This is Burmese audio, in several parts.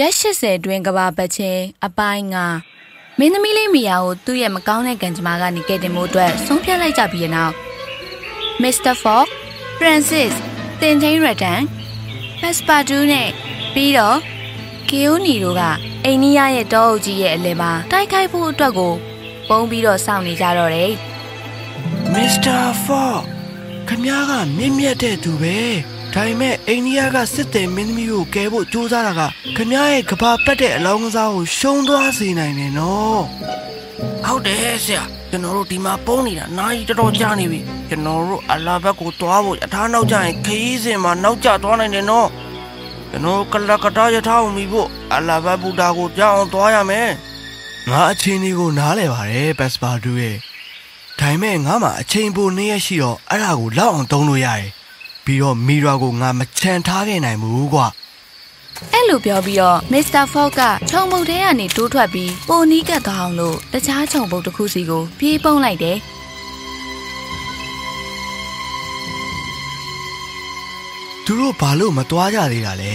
ရက်80တွင်ကဘာပတ်ချင်းအပိုင်းကမင်းသမီးလေးမီယာကိုသူ့ရဲ့မကောင်းတဲ့ကံကြမ္မာကနေကယ်တင်ဖို့အတွက်ဆုံးဖြတ်လိုက်ကြပြီးတဲ့နောက် Mr. Fogg, Francis, တင်ချင်းရတန် Passepartout နဲ့ပြီးတော့ကီယိုနီတို့ကအိန္ဒိယရဲ့တောအုပ်ကြီးရဲ့အလဲမှာတိုက်ခိုက်ဖို့အတွက်ကိုပုံပြီးတော့စောင့်နေကြတော့တယ်မစ္စတာဖော့ခမ ्या ကမြင့်မြတ်တဲ့သူပဲ ဒါပေမဲ့အိန္ဒိယကစစ်တယ်မင်းသမီးကိုကယ်ဖို့ကြိုးစားတာကခမ ्या ရဲ့ကဘာပတ်တဲ့အလောင်းကစားကိုရှုံးသွားစေနိုင်တယ်နော်ဟုတ်တယ်ဆရာကျွန်တော်တို့ဒီမှာပုံနေတာနိုင်တော်တော်ကြာနေပြီကျွန်တော်တို့အလာဘက်ကိုတွားဖို့အထားနောက်ကျရင်ခရီးစဉ်မှာနောက်ကျသွားနိုင်တယ်နော်ကျွန်တော်ကလကတာရထားအောင်မိဖို့အလာဘက်ဘူတာကိုကြောက်အောင်သွားရမယ်ငါအချင်းလေးကိုနားလဲပါတယ်ဘက်စပါဒူရဲ့ဒါပေမဲ့ငါမှအချိန်ပိုနေရရှိတော့အဲ့ဒါကိုလောက်အောင်သုံးလို့ရတယ် ပြီးတော့မီရာကိုငါမချန်ထားခဲ့နိုင်ဘူးကွာအဲ့လိုပြောပြီးတော့ Mr. Fogg ကခြုံပုတ်ထဲကနေတိုးထွက်ပြီးပိုနီးကပ်သွားအောင်လို့တခြားခြုံပုတ်တစ်ခုစီကိုပြေးပုံးလိုက်တယ်သူတို့ဘာလို့မသွားကြသေးတာလဲ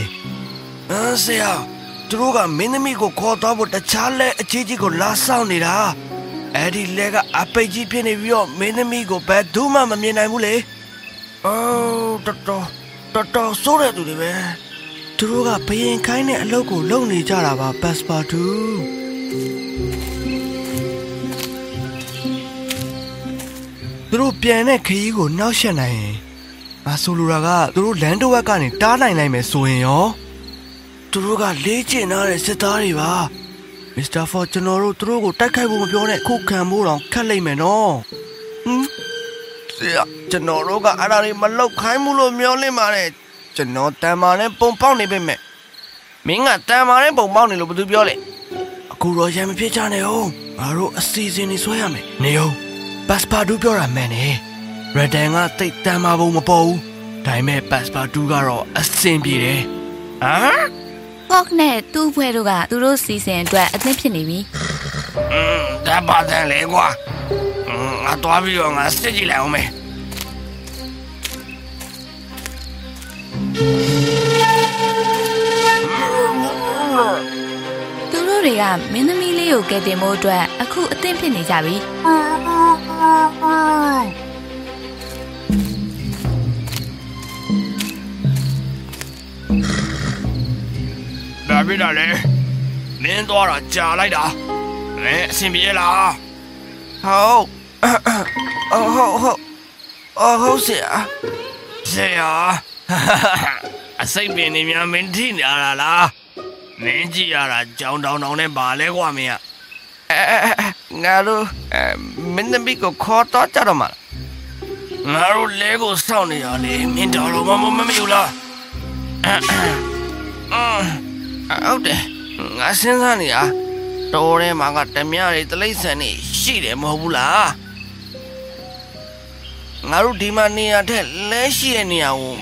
အင်းဆရာသူတို့ကမင်းသမီးကိုခေါ်တော့ဖို့တခြားလက်အကြီးကြီးကိုလာဆောင်နေတာအဲ့ဒီလက်ကအပိတ်ကြီးဖြစ်နေပြီးတော့မင်းသမီးကိုဘယ်သူမှမမြင်နိုင်ဘူးလေ အော်တော်တော်တော်တော်ဆိုးတဲ့သူတွေပဲသူတို့ကဘယင်ခိုင်းတဲ့အလုပ်ကိုလုပ်နေကြတာပါပတ်စပါတူသူတို့ပြန်တဲ့ခရီးကိုနှောက်ယှက်နိုင်ရင်ငါဆိုလိုတာကသူတို့လန်တစ်ဝက်ကနေတားနိုင်နိုင်မယ်ဆိုရင်ရောသူတို့ကလေးကျင်ထားတဲ့စစ်သားတွေပါမစ္စတာဖော်ကျွန်တော်တို့သူတို့ကိုတိုက်ခိုက်ဖို့မပြောနဲ့ခုခံဖို့တော့ခက်လိမ့်မယ်နော်ဟမ် ဆရာကျွန်တော်တို့ကအဲ့ဒါတွေမလောက်ခိုင်းဘူးလို့မျောလင့်ပါတယ်ကျွန်တော်တန်မာနဲ့ပုံပေါက်နေပေမဲ့မင်းကတန်မာနဲ့ပုံပေါက်နေလို့ဘာသူပြောလဲအခုတော့ရံမဖြစ်ကြနဲ့ဟုတ်ငါတို့အစီအစဉ်တွေဆွဲရမယ်နေဟုတ်ပတ်စပါဒူပြောတာမှန်တယ်ရဒန်ကတိတ်တန်မာပုံမပေါ်ဘူးဒါပေမဲ့ပတ်စပါဒူကတော့အစင်ပြေတယ်ဟမ်ကော့နဲ့သူ့ဘွဲတို့ကသူတို့စီစဉ်အတွက်အသင့်ဖြစ်နေပြီ။အင်းဒါပါတယ်လေကွာ ငါသွားပြီးတော့ငါစစ်ကြည့်လိုက်အောင်မယ်သူတို့တွေကမင်းသမီးလေးကိုကယ်တင်ဖို့အတွက်အခုအသင့်ဖြစ်နေကြပြီဒါပြတာလေနင်းသွားတာကြာလိုက်တာအဲအဆင်ပြေလား ဟုတ်အော်ဟုတ်ဟုတ်အော်ဟုတ်ဆရာဆရာအစိတ်ပင်နေများမင်းထိနေရတာလားနင်းကြည့်ရတာကြောင်တောင်တောင်နဲ့ပါလဲကွာမင်းကအဲငါတို့အဲမင်းသမီးကိုခေါ်တော့ကြတော့မှာငါတို့လဲကိုစောင့်နေရလေမင်းတော်တော်မမမမယူလားအမ်ဟုတ်တယ်ငါစဉ်းစားနေတာ တော်ထဲမှာကဓမြတွေတလိမ့်ဆန်နေရှိတယ်မဟုတ်ဘူးလားငါတို့ဒီမှာနေရတဲ့လဲရှိတဲ့နေရာကို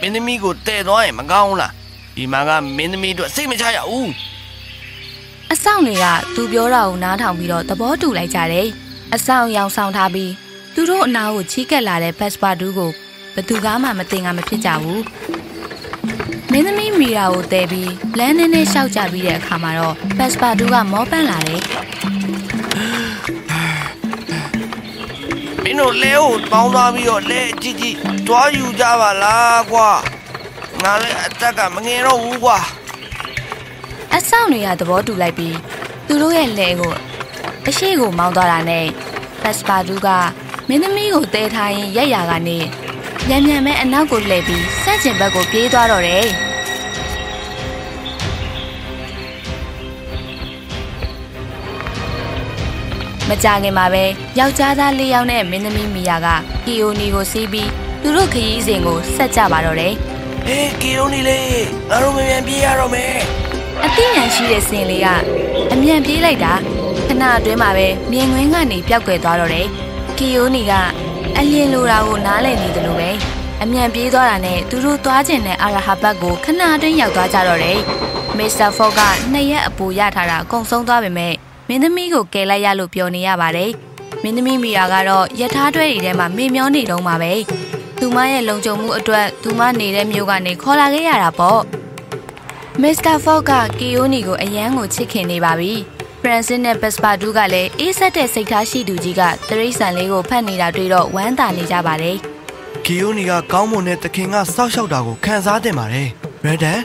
မင်းသမီးကိုတည်သွားရင်မကောင်းဘူးလားဒီမှာကမင်းသမီးတို့စိတ်မချရဘူးအဆောင်တွေကသူပြောတာကိုနားထောင်ပြီးတော့သဘောတူလိုက်ကြတယ်အဆောင်ရောင်ဆောင်ထားပြီးသူတို့အနာကိုချီးကပ်လာတဲ့ Passepartout ကိုဘယ်သူကမှမတင်ကမဖြစ်ကြဘူးမ င်းသမီးမီရာကိုတဲပြီးလမ်းနဲ့နဲ့ရှောက်ကြပြီးတဲ့အခါမှာတော့ Passepartout ကမောပန့်လာတယ်မင်းတို့လဲကိုတောင်းသွားပြီးတော့လဲကြည့်ကြည့်တွားယူကြပါလားကွာငါလည်းအသက်ကမငယ်တော့ဘူးကွာအဆောင်တွေကသဘောတူလိုက်ပြီးသူတို့ရဲ့လဲကိုအရှိကိုမောင်းသွားတာနဲ့ Passepartout ကမင်းသမီးကိုတဲထားရင်ရက်ရာကနေမြန်မြန်ပဲအနောက်ကိုလှည့်ပြီးစက်ကျင်ဘက်ကိုပြေးသွားတော့တယ် မကြခင်မှာပဲယောက်ျားသားလေးယောက်နဲ့မင်းသမီးမီယာကကီယိုနီကိုစီးပြီးသူတို့ခရီးစဉ်ကိုဆက်ကြပါတော့တယ်ဟေးကီယိုနီလေးငါတို့မမြန်ပြေးရတော့မယ်။အသိဉာဏ်ရှိတဲ့စင်လေးကအမြန်ပြေးလိုက်တာခဏအတွင်းမှာပဲမြင်ကွင်းကနေပျောက်ကွယ်သွားတော့တယ်။ကီယိုနီကအလင်းလိုတာကိုနားလည်နေတယ်လို့ပဲအမြန်ပြေးသွားတာနဲ့သူတို့သွားကျင်တဲ့အာရဟာဘတ်ကိုခဏအတွင်းရောက်သွားကြတော့တယ်။မစ္စတာဖော့ကနှစ်ရက်အပူရထားတာအကုန်ဆုံးသွားပေမဲ့ မင်းသမီးကိုကယ်လိုက်ရလို့ပြောနေရပါတယ်။မင်းသမီးမီယာကတော့ယထာတွဲတွေထဲမှာမေမျောနေတော့မှာပဲ။သူမရဲ့လုံခြုံမှုအတွက်သူမနေတဲ့မြို့ကနေခေါ်လာခဲ့ရတာပေါ့။မစ္စတာဖော့ကကီယိုနီကိုအယမ်းကိုချစ်ခင်နေပါပြီဖရန်စစ်နဲ့ဘက်စပါဒူးကလည်းအေးဆက်တဲ့စိတ်ထားရှိသူကြီးကတရိတ်ဆန်လေးကိုဖတ်နေတာတွေ့တော့ဝမ်းသာနေကြပါတယ်ကီယိုနီကကောင်းမွန်တဲ့တခင်ကစောက်ရှောက်တာကိုခံစားတင်ပါတယ်ရဒန်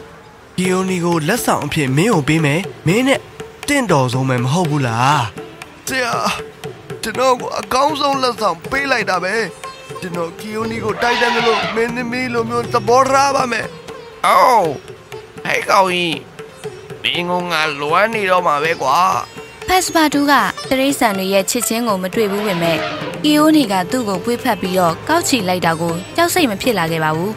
ကီယိုနီကိုလက်ဆောင်အဖြစ်မင်းကိုပေးမယ်မင်းနဲ့တ င့်တော်ဆုံးပဲမဟုတ်ဘူးလားဆရာကျွန်တော်ကိုအကောင်းဆုံးလက်ဆောင်ပေးလိုက်တာပဲကျွန်တော်ကီယိုနီကိုတိုက်တယ်လို့မင်းသမီးလိုမျိုးသဘောထားပါမယ်အော်ဟဲ့ကောင်ကြီးမင်းကငါလွမ်းနေတော့မှာပဲကွာဖက်စပါဒူးကတရိတ်ဆန်တွေရဲ့ချစ်ချင်းကိုမတွေ့ဘူးပေမဲ့ကီယိုနီကသူ့ကိုပွေးဖက်ပြီးတော့ကောက်ချီလိုက်တာကိုကြောက်စိတ်မဖြစ်လာခဲ့ပါဘူး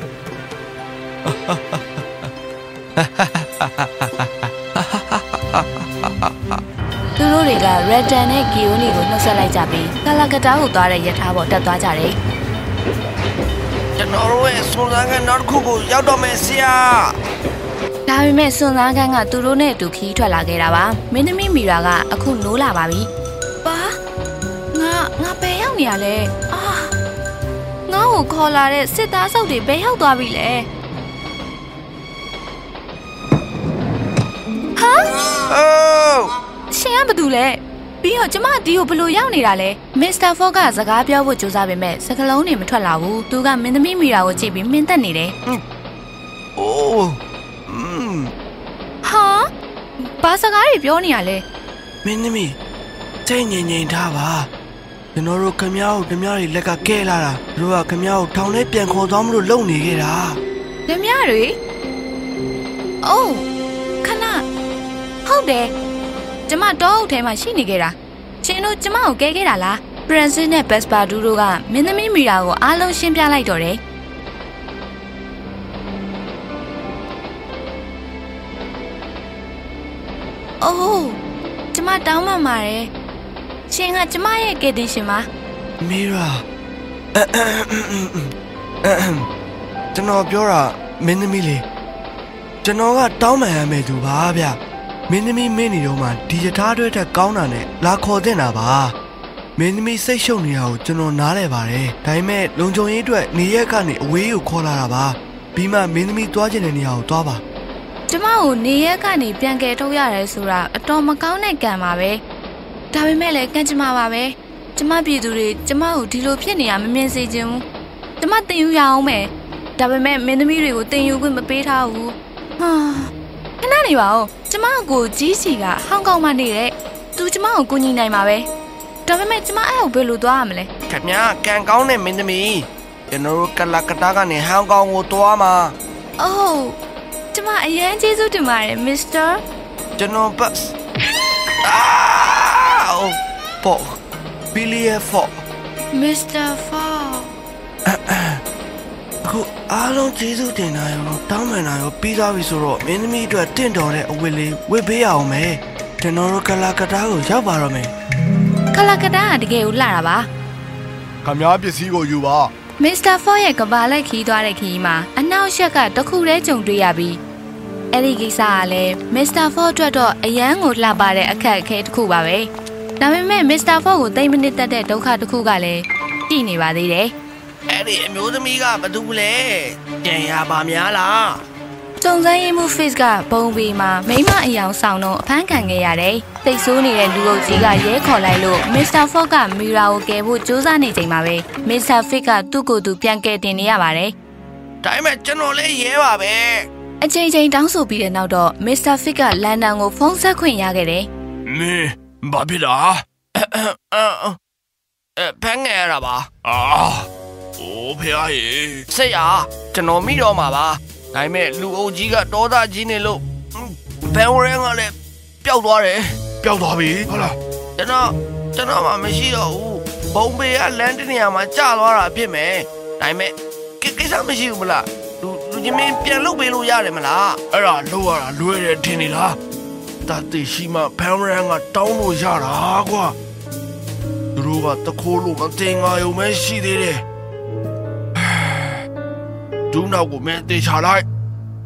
သူတို့တွေက Redden နဲ့ Gioni ကိုနှုတ်ဆက်လိုက်ကြပြီးကလာကတာကိုသွားတဲ့ရထားပေါ်တက်သွားကြတယ်ကျွန်တော်တို့ရဲ့စွန်စားကနောက်တစ်ခုကိုရောက်တော့မယ်ဆရာ။ဒါပေမဲ့စွန်သားကန်းကသူတို့နဲ့အတူခီးထွက်လာခဲ့တာပါ။မင်းသမီးမီရာကအခုနိုးလာပါပြီ။ပါငါငါဘယ်ရောက်နေရလဲ။အာငါ့ကိုခေါ်လာတဲ့စစ်သားစုပ်တွေဘယ်ရောက်သွားပြီလဲ။ အိုး ရှင်ကဘာတူလဲပြီးတော့ကျမဒီကိုဘလို့ရောက်နေတာလဲမစ္စတာဖော့ကစကားပြောဖို့ကြိုးစားပေမဲ့စကလုံးတွေမထွက်လာဘူးသူကမင်းသမီးမီရာကိုကြည့်ပြီးမင်းသက်နေတယ် အိုးอืม ဟာဘာစကားတွေပြောနေရလဲ မင်းသမီးစိတ်ငြိမ်ငြိမ်ထားပါကျွန်တော်တို့ခမ ्या ကိုဓမြတွေလက်ကကဲလာတာသူတို့ကခမ ्या ကိုထောင်ထဲပြန်ခေါ်သွားမလို့လုံနေခဲ့တာ ဓမြတွေအိုးခဏ ဟုတ်တယ်ကျမတော့အုပ်ထဲမှာရှိနေခဲ့တာရှင်တို့ကျမကိုကဲခဲ့တာလားဖရန်စစ်နဲ့ဘက်စပါဒူတို့ကမင်းသမီးမီရာကိုအားလုံးရှင်းပြလိုက်တော့တယ်အိုးကျမတောင်းပန်ပါတယ်ရှင်ကကျမရဲ့ကယ်တင်ရှင်ပါမီရာကျွန်တော်ပြောတာမင်းသမီးလေးကျွန်တော်ကတောင်းပန်ရမယ်သူပါဗျ မင်းသမီးမင်းနေတော့မှဒီယထာတွဲတက်ကောင်းတာနဲ့လာခေါ်တဲ့တာပါမင်းသမီးစိတ်ရှုပ်နေတာကိုကျွန်တော်နားလဲပါတယ်ဒါပေမဲ့လုံခြုံရေးအတွက်နေရက်ကနေအဝေးကိုခေါ်လာတာပါပြီးမှမင်းသမီးသွားကျင်တဲ့နေရာကိုသွားပါကျမကိုနေရက်ကနေပြန်ကယ်ထုတ်ရတယ်ဆိုတာအတော်မကောင်းတဲ့ကံပါပဲဒါပေမဲ့လည်းကံကြမ္မာပါပဲကျမပြည်သူတွေကျမကိုဒီလိုဖြစ်နေရမမြင်စေချင်ဘူးကျမတင်ယူရအောင်မယ်ဒါပေမဲ့မင်းသမီးတွေကိုတင်ယူခွင့်မပေးထားဘူးဟာ ခဏနေပါဦးကျမကိုကြီးစီကဟောင်ကောင်မှာနေတဲ့သူကျမကိုကူညီနိုင်မှာပဲဒါပေမဲ့ကျမအဲ့ကိုဘယ်လိုသွားရမလဲခင်ဗျာကန်ကောင်းတဲ့မင်းသမီးကျွန်တော်တို့ကလကတာကနေဟောင်ကောင်ကိုသွားမှာအိုးကျမအရန်ကျေးဇူးတင်ပါတယ်မစ္စတာကျွန်တော်ဘတ်အာအိုးပေါ့ဘီလီရဲ့ဖော့မစ္စတာဖာ အခုအားလုံးကျေးဇူးတင်တာရောတောင်းပန်တာရောပြီးသွားပြီဆိုတော့မင်းသမီးအတွက်တင့်တော်တဲ့အဝတ်လေးဝတ်ပေးရအောင်မယ်ကျွန်တော်တို့ကလာကတားကိုရောက်ပါတော့မယ်ကလာကတားကတကယ်ကိုလှတာပါခမားပစ္စည်းကိုယူပါမစ္စတာဖော့ရဲ့ကဘာလက်ခီးသွားတဲ့ခီးမှာအနောက်ရှက်ကတစ်ခုတည်းကြုံတွေ့ရပြီးအဲ့ဒီကိစ္စကလည်းမစ္စတာဖော့အတွက်တော့အရန်ကိုလှပတဲ့အခက်အခဲတစ်ခုပါပဲဒါပေမဲ့မစ္စတာဖော့ကိုတိတ်မနစ်တက်တဲ့ဒုက္ခတစ်ခုကလည်းကြည်နေပါသေးတယ် အဲ့ဒီအမျိုးသမီးကဘာတူလဲကြံရပါများလားစုံစမ်းရေးမှု face ကဘုံဘီမှာမိမအယောင်ဆောင်တော့အဖမ်းခံခဲ့ရတယ်တိတ်ဆိုးနေတဲ့လူအုပ်ကြီးကရဲခေါ်လိုက်လို့မစ္စတာဖော့ကမီရာကိုကယ်ဖို့ကြိုးစားနေချိန်မှာပဲမစ္စတာဖစ်ကသူ့ကိုယ်သူပြန်ကယ်တင်နေရပါတယ်ဒါပေမဲ့ကျွန်တော်လည်းရဲပါပဲအချိန်ချင်းတောင်းဆိုပြီးတဲ့နောက်တော့မစ္စတာဖစ်ကလန်ဒန်ကိုဖုန်းဆက်ခွင့်ရခဲ့တယ်မင်းဘာဖြစ်တာအဲဖမ်းငယ်ရတာပါအာ အိုးဖေဟာရေဆက်ရကျွန်တော်မိတော့မှာပါဒါပေမဲ့လူအုပ်ကြီးကဒေါသကြီးနေလို့ဘန်ဝရန်ကလည်းပျောက်သွားတယ်ပျောက်သွားပြီဟုတ်လားကျွန်တော်ကျွန်တော်မှမရှိတော့ဘူးဘုံပေကလမ်းတနေရာမှာကြာသွားတာဖြစ်မယ်ဒါပေမဲ့ကိကိစ္စမရှိဘူးမလားလူလူချင်းမင်းပြန်လုပ်ပေးလို့ရတယ်မလားအဲ့ဒါလို့ရတာလွယ်တယ်ထင်နေလားတတိရှိမှဖမ်ရန်ကတောင်းလို့ရတာကွာသူတို့ကတခိုးလို့မတင်ငါယုံမဲရှိသေးတယ် ဒူးနောက်ကိုမင်းတေချာလိုက်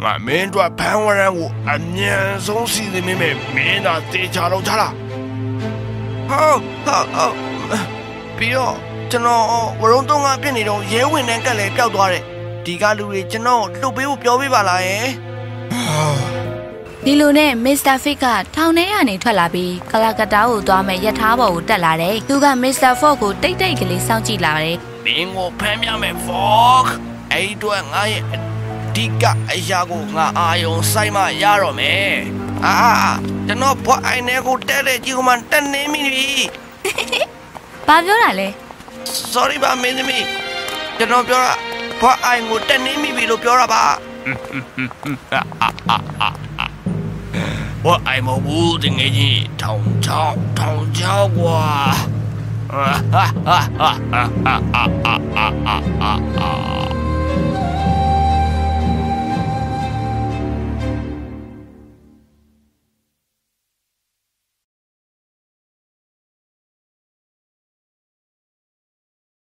ငါမင်းတို့ဖမ်ရန်ကိုအမြန်ဆုံးစီစဉ်မိမယ်မင်းသာတေချာတော့ချလားဟုတ်ဟုတ်ဟုတ်ပြီးတော့ကျွန်တော်ဝရုံတုံးကပြစ်နေတော့ရဲဝင်တဲ့ကက်လည်းပျောက်သွားတယ်ဒီကလူတွေကျွန်တော်လှုပ်ပေးဖို့ပြောပေးပါလားယင်ဟဒီလိုနဲ့မစ္စတာဖစ်ကထောင်ထဲကနေထွက်လာပြီးကလာကတာကိုသွားမဲ့ရထားပေါ်ကိုတက်လာတယ်သူကမစ္စတာဖော့ကိုတိတ်တိတ်ကလေးစောင့်ကြည့်လာတယ်မင်းကိုဖမ်းပြမယ် Fox အဲ့ဒီတော့ငါရဲ့အဓိကအရာကိုငါအာယုံဆိုင်မှရတော့မယ်အာကျွန်တော်ဘွားအိုင်ထဲကိုတက်တဲ့ကြီးကမှတက်နေမိပြီဘာပြောတာလဲ sorry ပါမင်းသမီးကျွန်တော်ပြောတာဘွားအိုင်ကိုတက်နေမိပြီလို့ပြောတာပါဘွားအိုင်မဟုတ်ဘူးတကယ်ကြီးထောင်ချောင်းထောင်ချောင်းကွာဟာဟာဟာဟာဟာဟာဟာ